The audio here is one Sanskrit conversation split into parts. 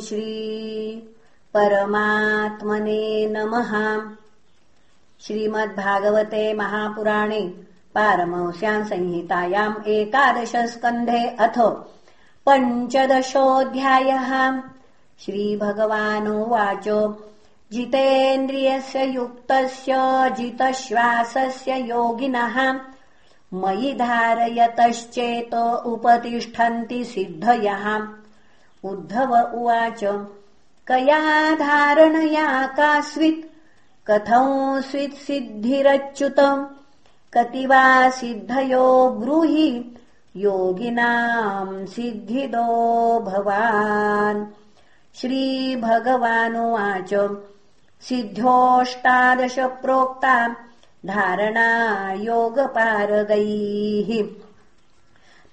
श्री परमात्मने नमः। श्रीमद्भागवते महापुराणे पारमंस्याम् संहितायाम् एकादशस्कन्धे अथ पञ्चदशोऽध्यायः। श्रीभगवानुवाच जितेन्द्रियस्य युक्तस्य जितश्वासस्य योगिनः मयि धारयतश्चेत उपतिष्ठन्ति सिद्धयः उद्धव उवाच कया धारणया कास्वित् कथंस्वित् सिद्धिरच्युत कति वा सिद्धयो ब्रूहि? योगिनाम् सिद्धिदो भवान्। श्रीभगवानुवाच सिद्ध्योष्टादश प्रोक्ता धारणा योगपारगैः।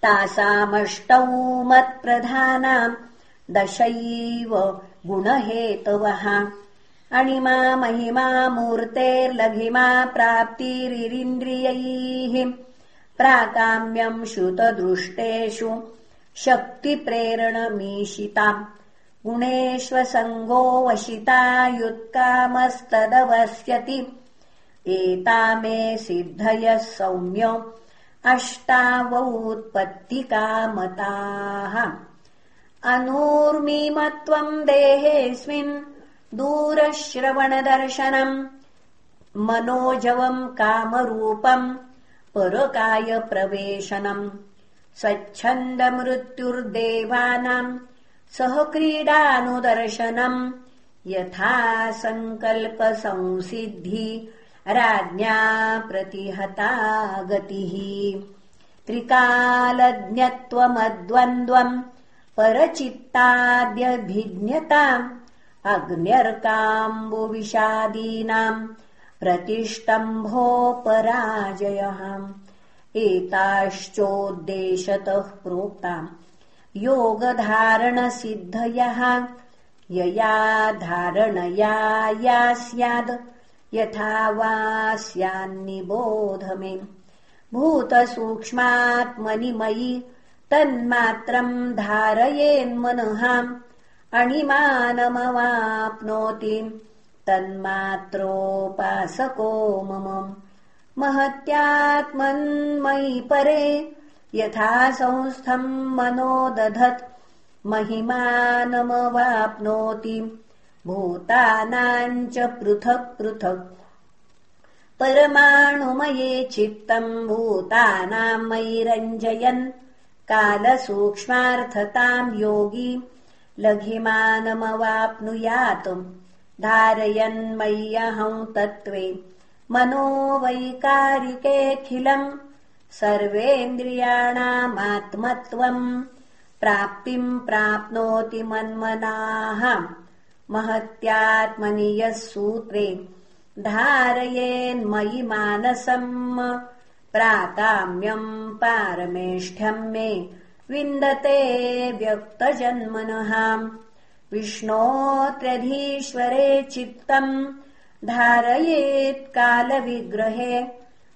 तासामष्टौ मत्प्रधानाम् दशैव गुणहेतवः। अणिमा महिमा मूर्तेर्लघिमा प्राप्तिरिरिन्द्रियैः। प्राकाम्यम् श्रुतदृष्टेषु शक्तिप्रेरणमीशिताम् गुणेष्वसङ्गो वशितायुत्कामस्तदवस्यति एता मे सिद्धयः सौम्य अष्टावोत्पत्तिकामताः अनूर्मिमत्वम् देहेऽस्मिन् दूरश्रवणदर्शनम् मनोजवम् कामरूपम् परकायप्रवेशनम् स्वच्छन्दमृत्युर्देवानाम् सह क्रीडानुदर्शनम् यथा सङ्कल्पसंसिद्धि राज्ञा प्रतिहता गतिः। त्रिकालज्ञत्वमद्वन्द्वम् परचित्ताद्यभिज्ञताम् अग्न्यर्काम्बुविषादीनाम् प्रतिष्टम्भोपराजयः। एताश्चोद्देशतः प्रोक्ताम्। योगधारणसिद्धयः यया धारणया या स्याद् यथा वा स्यान्निबोध मे भूतसूक्ष्मात्मनि मयि तन्मात्रम् धारयेन्मनः अणिमानमवाप्नोति। तन्मात्रोपासको मम। महत्यात्मन्मयि परे यथा संस्थम् मनो दधत् महिमानमवाप्नोति। भूतानाम् च पृथक् पृथक्। परमाणुमये चित्तम् भूतानाम् मयि रञ्जयन् कालसूक्ष्मार्थताम् योगी लघिमानमवाप्नुयात् धारयन्मय्यहम् तत्त्वे मनो वैकारिकेऽखिलम् सर्वेन्द्रियाणामात्मत्वम् प्राप्तिम् प्राप्नोति मन्मनाः महत्यात्मनि यः सूत्रे धारयेन्मयि मानसम् प्राकाम्यम् पारमेष्ठ्यम् मे विन्दते व्यक्तजन्मनः। विष्णोऽत्रधीश्वरे चित्तम् धारयेत्कालविग्रहे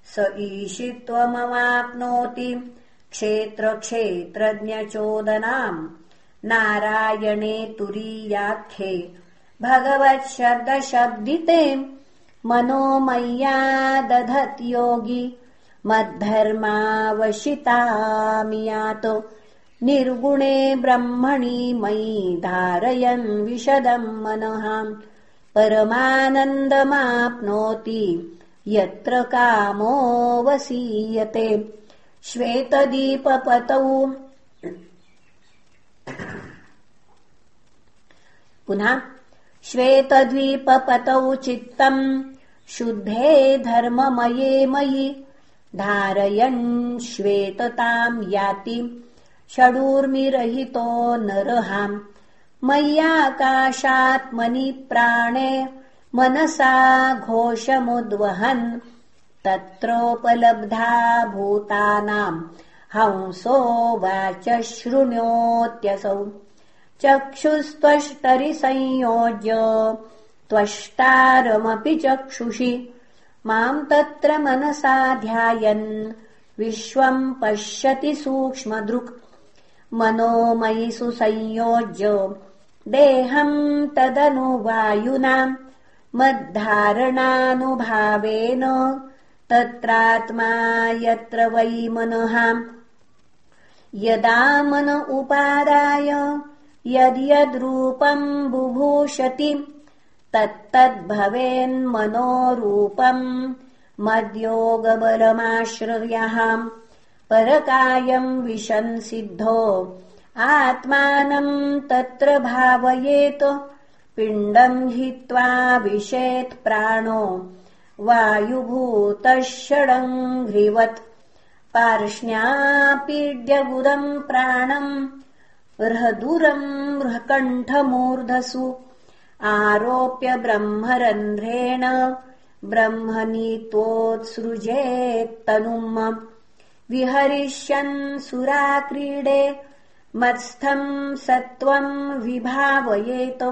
स ईशित्वमवाप्नोति क्षेत्रक्षेत्रज्ञचोदनाम् नारायणे तुरीयाख्ये। भगवच्छब्दशब्दिते मनोमय्या दधत् योगी मद्धर्मावशितामियात् निर्गुणे ब्रह्मणि मयि धारयन् विशदम् मनः। परमानन्दमाप्नोति यत्र कामो वसीयते। श्वेतदीपपतौ। पुनः श्वेतद्वीपपतौ चित्तम् शुद्धे धर्ममये मयि धारयन् श्वेतताम् याति षडूर्मिरहितो नरहाम् मय्याकाशात्मनि प्राणे मनसा घोषमुद्वहन्। तत्रोपलब्धा भूतानाम् हंसो वाच शृणोत्यसौ। चक्षुस्त्वष्टरि संयोज्य त्वष्टारमपि चक्षुषि माम् तत्र मनसा ध्यायन् विश्वम् पश्यति सूक्ष्मदृक्। मनोमयि सुसंयोज्य देहम् तदनुवायुना मद्धारणानुभावेन तत्रात्मा यत्र वै मनः। यदा मन उपादाय यद्यद्रूपम् बुभूषति तत्तद्भवेन्मनोरूपम् मद्योगबलमाश्रयः परकायम् विशंसिद्धो आत्मानम् तत्र भावयेत् पिण्डम् हित्वा विशेत् प्राणो वायुभूतः षडङ्घ्रिवत् पार्ष्ण्यापीड्यगुदम् प्राणम् ह्रदुरम् ह्रकण्ठमूर्धसु आरोप्य ब्रह्मरन्ध्रेण ब्रह्मनीत्वोत्सृजेत्तनुम् विहरिष्यन् सुराक्रीडे मत्स्थम् सत्त्वम् विभावयेत्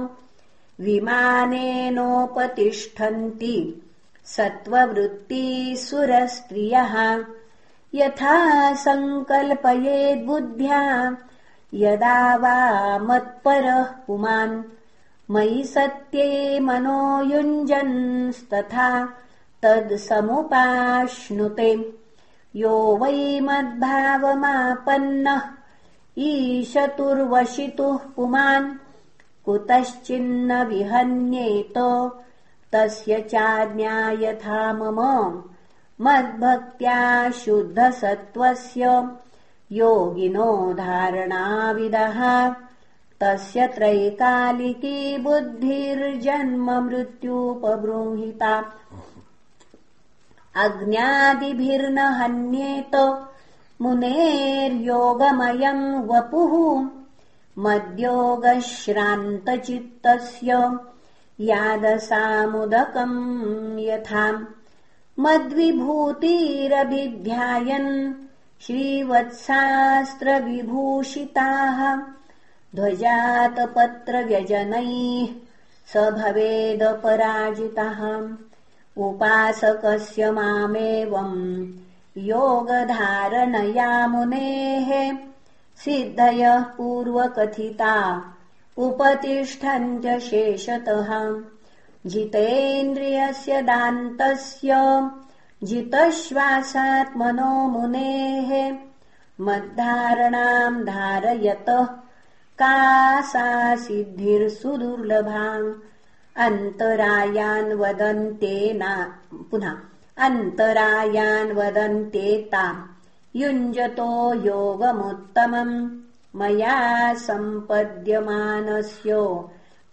विमानेनोपतिष्ठन्ति सत्त्ववृत्तिसुरस्त्रियः यथा सङ्कल्पयेद्बुद्ध्या यदा वा मत्परः पुमान् मयि सत्ये मनो युञ्जन्स्तथा तद्समुपाश्नुते यो वै मद्भावमापन्नः। ईशतुर्वशितुः पुमान्। कुतश्चिन्न विहन्येत तस्य चाज्ञा यथा मम। मद्भक्त्या शुद्धसत्त्वस्य। योगिनो धारणाविदः तस्य त्रैकालिकी बुद्धिर्जन्म मृत्युपबृंहिता। अग्न्यादिभिर्न हन्येत मुनेर्योगमयम् वपुः। मद्योगश्रान्तचित्तस्य यादसामुदकम् यथा। मद्विभूतिरभिध्यायन् श्रीवत्सास्त्रविभूषिताः ध्वजातपत्रव्यजनैः स भवेदपराजितः। उपासकस्य मामेवम् योगधारणया मुनेः सिद्धयः पूर्वकथिता उपतिष्ठन्त्य शेषतः। जितेन्द्रियस्य दान्तस्य जितश्वासात्मनो मुनेः मद्धारणाम् धारयतः का सा सिद्धिर्सुदुर्लभाम् अन्तरायान् वदन्तेन पुनः। अन्तरायान् वदन्ते ताम् युञ्जतो योगमुत्तमम्। मया सम्पद्यमानस्य।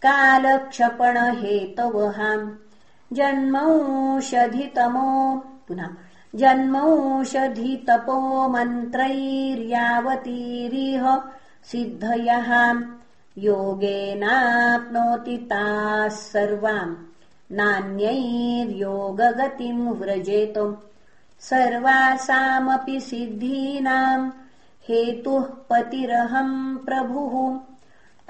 कालक्षपणहेतवहाम्। जन्मौषधितमो पुनः। जन्मौषधितपो मन्त्रैर्यावतीरिह सिद्धयः। योगेनाप्नोति ताः सर्वाम्। नान्यैर्योगगतिम् व्रजेतुम्। सर्वासामपि सिद्धीनाम् हेतुः पतिरहम् प्रभुः।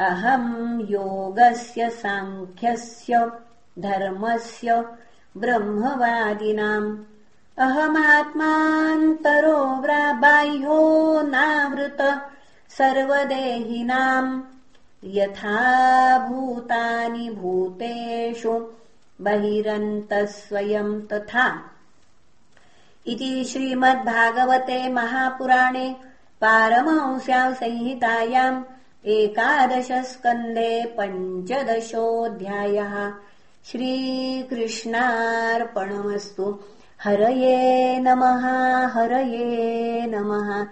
अहम् योगस्य साङ्ख्यस्य धर्मस्य ब्रह्मवादिनाम्। अहमात्मान्तरो बाह्यो नावृत सर्वदेहिनाम् यथा भूतानि भूतेषु बहिरन्तः स्वयम् तथा। इति श्रीमद्भागवते महापुराणे पारमंस्याम् संहितायाम् एकादशस्कन्धे पञ्चदशोऽध्यायः श्रीकृष्णार्पणमस्तु। हरये नमः हरये नमः